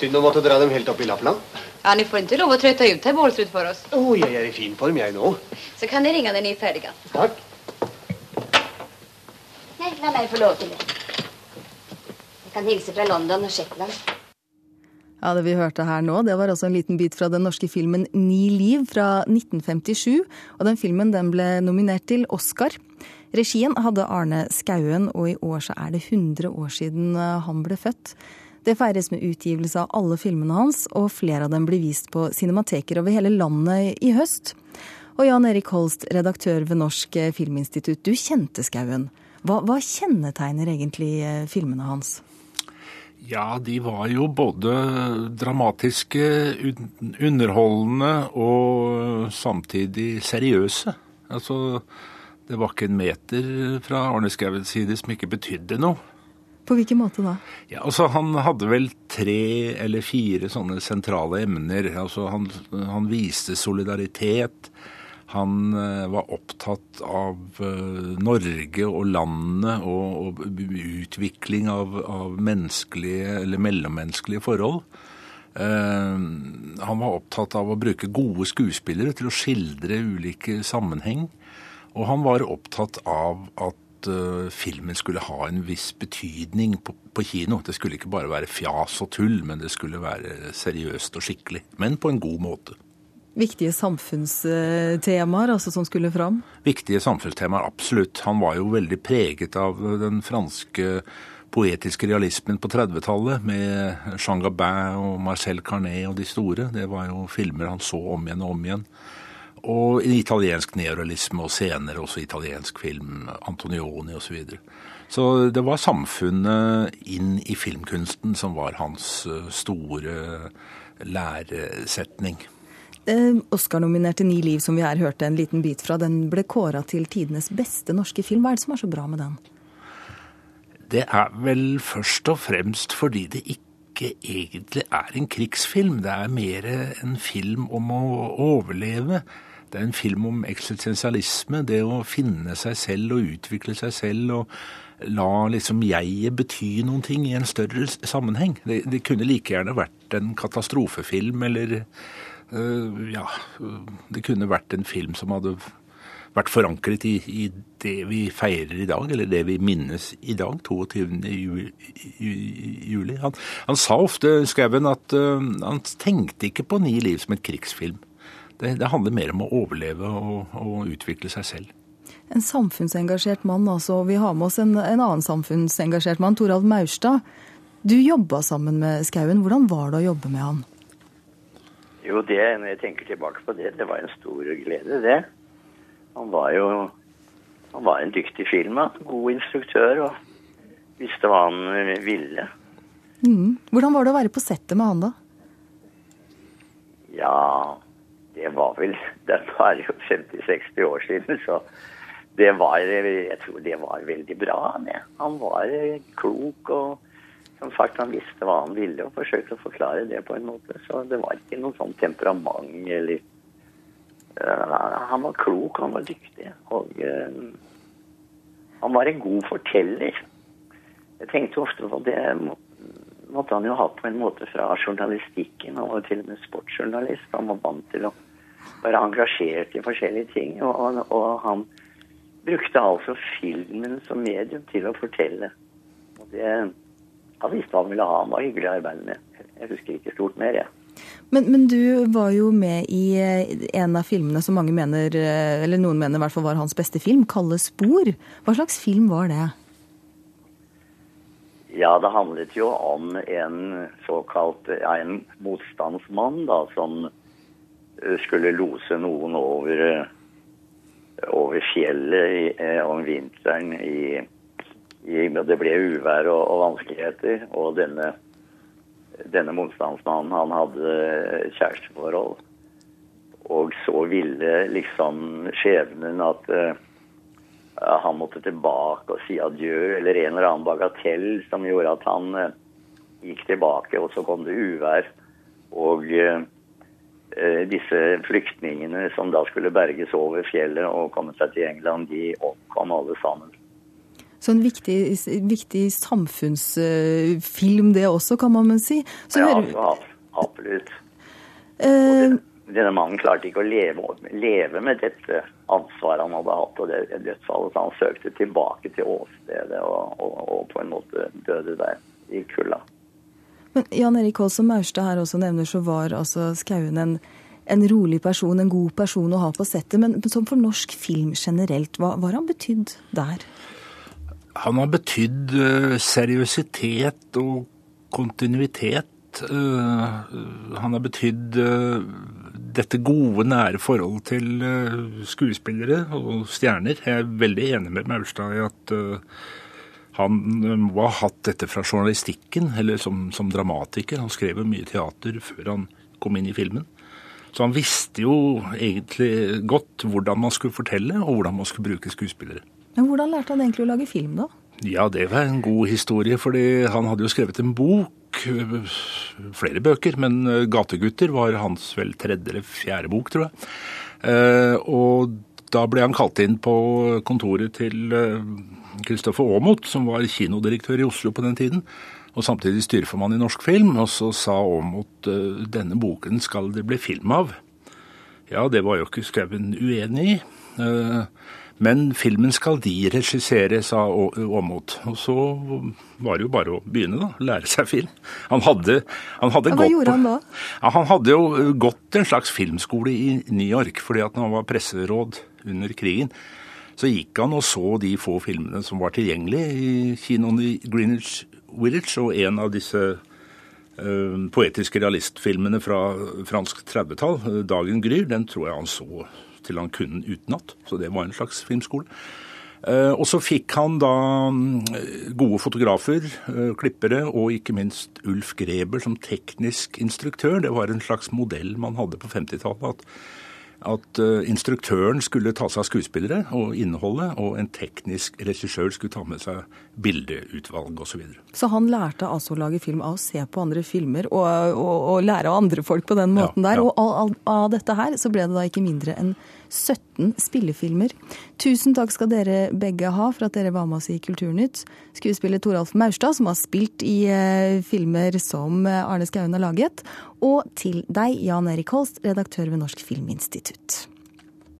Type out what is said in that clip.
Synd å måtte dra dem helt opp i Lappland. Ja, Ni får ikke lov å trøtte ut herr Bålsrud for oss. Oh, jeg er i fin form, jeg nå. Så kan dere ringe når dere er ferdige. Takk. Nei, la meg få lov til det. Jeg kan hilse fra London og Shetland. Ja, Det vi hørte her nå, det var også en liten bit fra den norske filmen Ni liv fra 1957. Og den filmen den ble nominert til Oscar. Regien hadde Arne Skauen, og i år så er det 100 år siden eh, han ble født. Det feires med utgivelse av alle filmene hans, og flere av dem blir vist på cinemateker over hele landet i høst. Og Jan Erik Holst, redaktør ved Norsk Filminstitutt, du kjente Skauen. Hva, hva kjennetegner egentlig eh, filmene hans? Ja, de var jo både dramatiske, underholdende og samtidig seriøse. Altså, det var ikke en meter fra Arne Skauens side som ikke betydde noe. På hvilken måte da? Ja, altså Han hadde vel tre eller fire sånne sentrale emner. Altså Han, han viste solidaritet. Han uh, var opptatt av uh, Norge og landet og, og utvikling av, av, menneskelige eller mellommenneskelige forhold. Uh, han var opptatt av å bruke gode skuespillere til å skildre ulike sammenheng. Og han var opptatt av at filmen skulle ha en viss betydning på, på, kino. Det skulle ikke bare være fjas og tull, men det skulle være seriøst og skikkelig. Men på en god måte. Viktige samfunnstemaer altså, som skulle fram? Viktige samfunnstemaer, absolutt. Han var jo veldig preget av den franske poetiske realismen på 30-tallet, med Jean Gabin og Marcel Carnet og de store. Det var jo filmer han så om igjen og om igjen. Og italiensk neorealisme, og senere også italiensk film, Antonioni osv. Så, videre. så det var samfunnet inn i filmkunsten som var hans store læresetning. Eh, Oscar-nominerte Ni liv, som vi her hørte en liten bit fra, den ble kåra til tidenes beste norske film. Hva er det som er så bra med den? Det er vel først og fremst fordi det ikke egentlig er en krigsfilm. Det er mer en film om å overleve. Det er en film om eksistensialisme, det å finne seg selv og utvikle seg selv. og La liksom jeget bety noen ting i en større sammenheng. Det, det kunne like gjerne vært en katastrofefilm eller øh, ja, det kunne vært en film som hadde vært forankret i, i, det vi feirer i dag, eller det vi minnes i dag, 22. juli. Han, han sa ofte, Skauen, at uh, han tenkte ikke på Ni liv som en krigsfilm. Det, det handler mer om å overleve og, og, utvikle seg selv. En samfunnsengasjert mann, altså. Vi har med oss en, en annen samfunnsengasjert mann, Toralv Maurstad. Du jobba sammen med Skauen. Hvordan var det å jobbe med han? Jo, det, når jeg tenker tilbake på det, det var en stor glede, det. Han var jo han var en dyktig filmann, god instruktør og visste hva han ville. Mm. Hvordan var det å være på settet med han, da? Ja, var vel Det var jo 50-60 år siden, så det var Jeg tror det var veldig bra. Det. Han var klok og som sagt, han visste hva han ville og forsøkte å forklare det på en måte. Så det var ikke noe sånn temperament eller uh, Han var klok, han var dyktig. Og uh, han var en god forteller. Jeg tenkte ofte på det måtte han jo ha på en måte fra journalistikken. Han var til og med sportsjournalist. Han var vant til å være engasjert i forskjellige ting. Og, og, og han brukte altså filmen som medium til å fortelle. Og det han visste hva han ville ha. Han var hyggelig å arbeide med. Jeg husker ikke stort mer, jeg. Men, men, du var jo med i eh, en av filmene som mange mener, eh, eller noen mener i hvert fall var hans beste film, 'Kalde spor'. Hva slags film var det? Ja, det handlet jo om en såkalt ja, en motstandsmann da, som skulle lose noen over, over fjellet om vinteren i det ble uvær og, og vanskeligheter. Og denne, denne motstandsmannen, han hadde kjæresteforhold. Og så ville liksom skjebnen at uh, han måtte tilbake og si adjø, eller en eller annen bagatell som gjorde at han uh, gikk tilbake, og så kom det uvær. Og uh, disse flyktningene som da skulle berges over fjellet og komme seg til England, de omkom alle sammen. Så en viktig, viktig samfunnsfilm det også, kan man vel si. Så ja, hører absolutt. eh, Denne mannen klarte ikke å leve, leve med dette ansvaret han hadde hatt, og det dødsfallet, så han søkte tilbake til åstedet og, og, og på en måte døde der i kulda. Men Jan Erik Holst, som Maurstad her også nevner, så var altså Skauen en, en rolig person, en god person å ha på settet. Men som for norsk film generelt, hva har han betydd der? Han har betydd eh, seriøsitet og kontinuitet. Eh, han har betydd eh, dette gode, nære forholdet til skuespillere og stjerner. Jeg er veldig enig med Maurstad i at han eh, må ha hatt dette fra journalistikken, eller som, som dramatiker. Han skrev jo mye teater før han kom inn i filmen. Så han visste jo egentlig godt hvordan man skulle fortelle, og hvordan man skulle bruke skuespillere. Men hvordan lærte han egentlig å lage film, da? Ja, det var en god historie, fordi han hadde jo skrevet en bok, flere bøker, men øh, 'Gategutter' var hans vel tredje eller fjerde bok, tror jeg. Eh, Og da ble han kalt inn på kontoret til Kristoffer Aamodt, som var kinodirektør i Oslo på den tiden, og samtidig styreformann i Norsk Film, og så sa Aamodt øh, denne boken skal det bli film av. Ja, det var jo ikke Skauen uenig i. Eh, Men filmen skal de regissere, sa Aamodt. Og så var det jo bare å begynne, da. Lære seg film. Han hadde, han hadde hva gått gjorde han da? Ja, han hadde jo gått en slags filmskole i New York, fordi at han var presseråd under krigen, så gikk han og så de få filmene som var tilgjengelige i kinoen i Greenwich Village, og en av disse eh, poetiske realistfilmene fra fransk 30-tall, eh, 'Dagen gryr', den tror jeg han så til han kunne utenat. Så det var en slags filmskole. Eh, Og så fikk han da mm, gode fotografer, klippere og ikke minst Ulf Greber som teknisk instruktør. Det var en slags modell man hadde på 50-tallet. At, at eh, instruktøren skulle ta seg av skuespillere og innholdet, og en teknisk regissør skulle ta med seg bildeutvalg osv. Så så han lærte altså å lage film av å se på andre filmer og, og, og lære av andre folk på den måten Ja, der. ja. Og av dette her så ble det da ikke mindre enn 17 spillefilmer. Tusen takk skal dere begge ha for at dere var med oss i Kulturnytt. Skuespiller Toralf Maurstad, som har spilt i eh, filmer som eh, Arne Skauen har laget. Og til deg, Jan Erik Holst, redaktør ved Norsk Filminstitutt.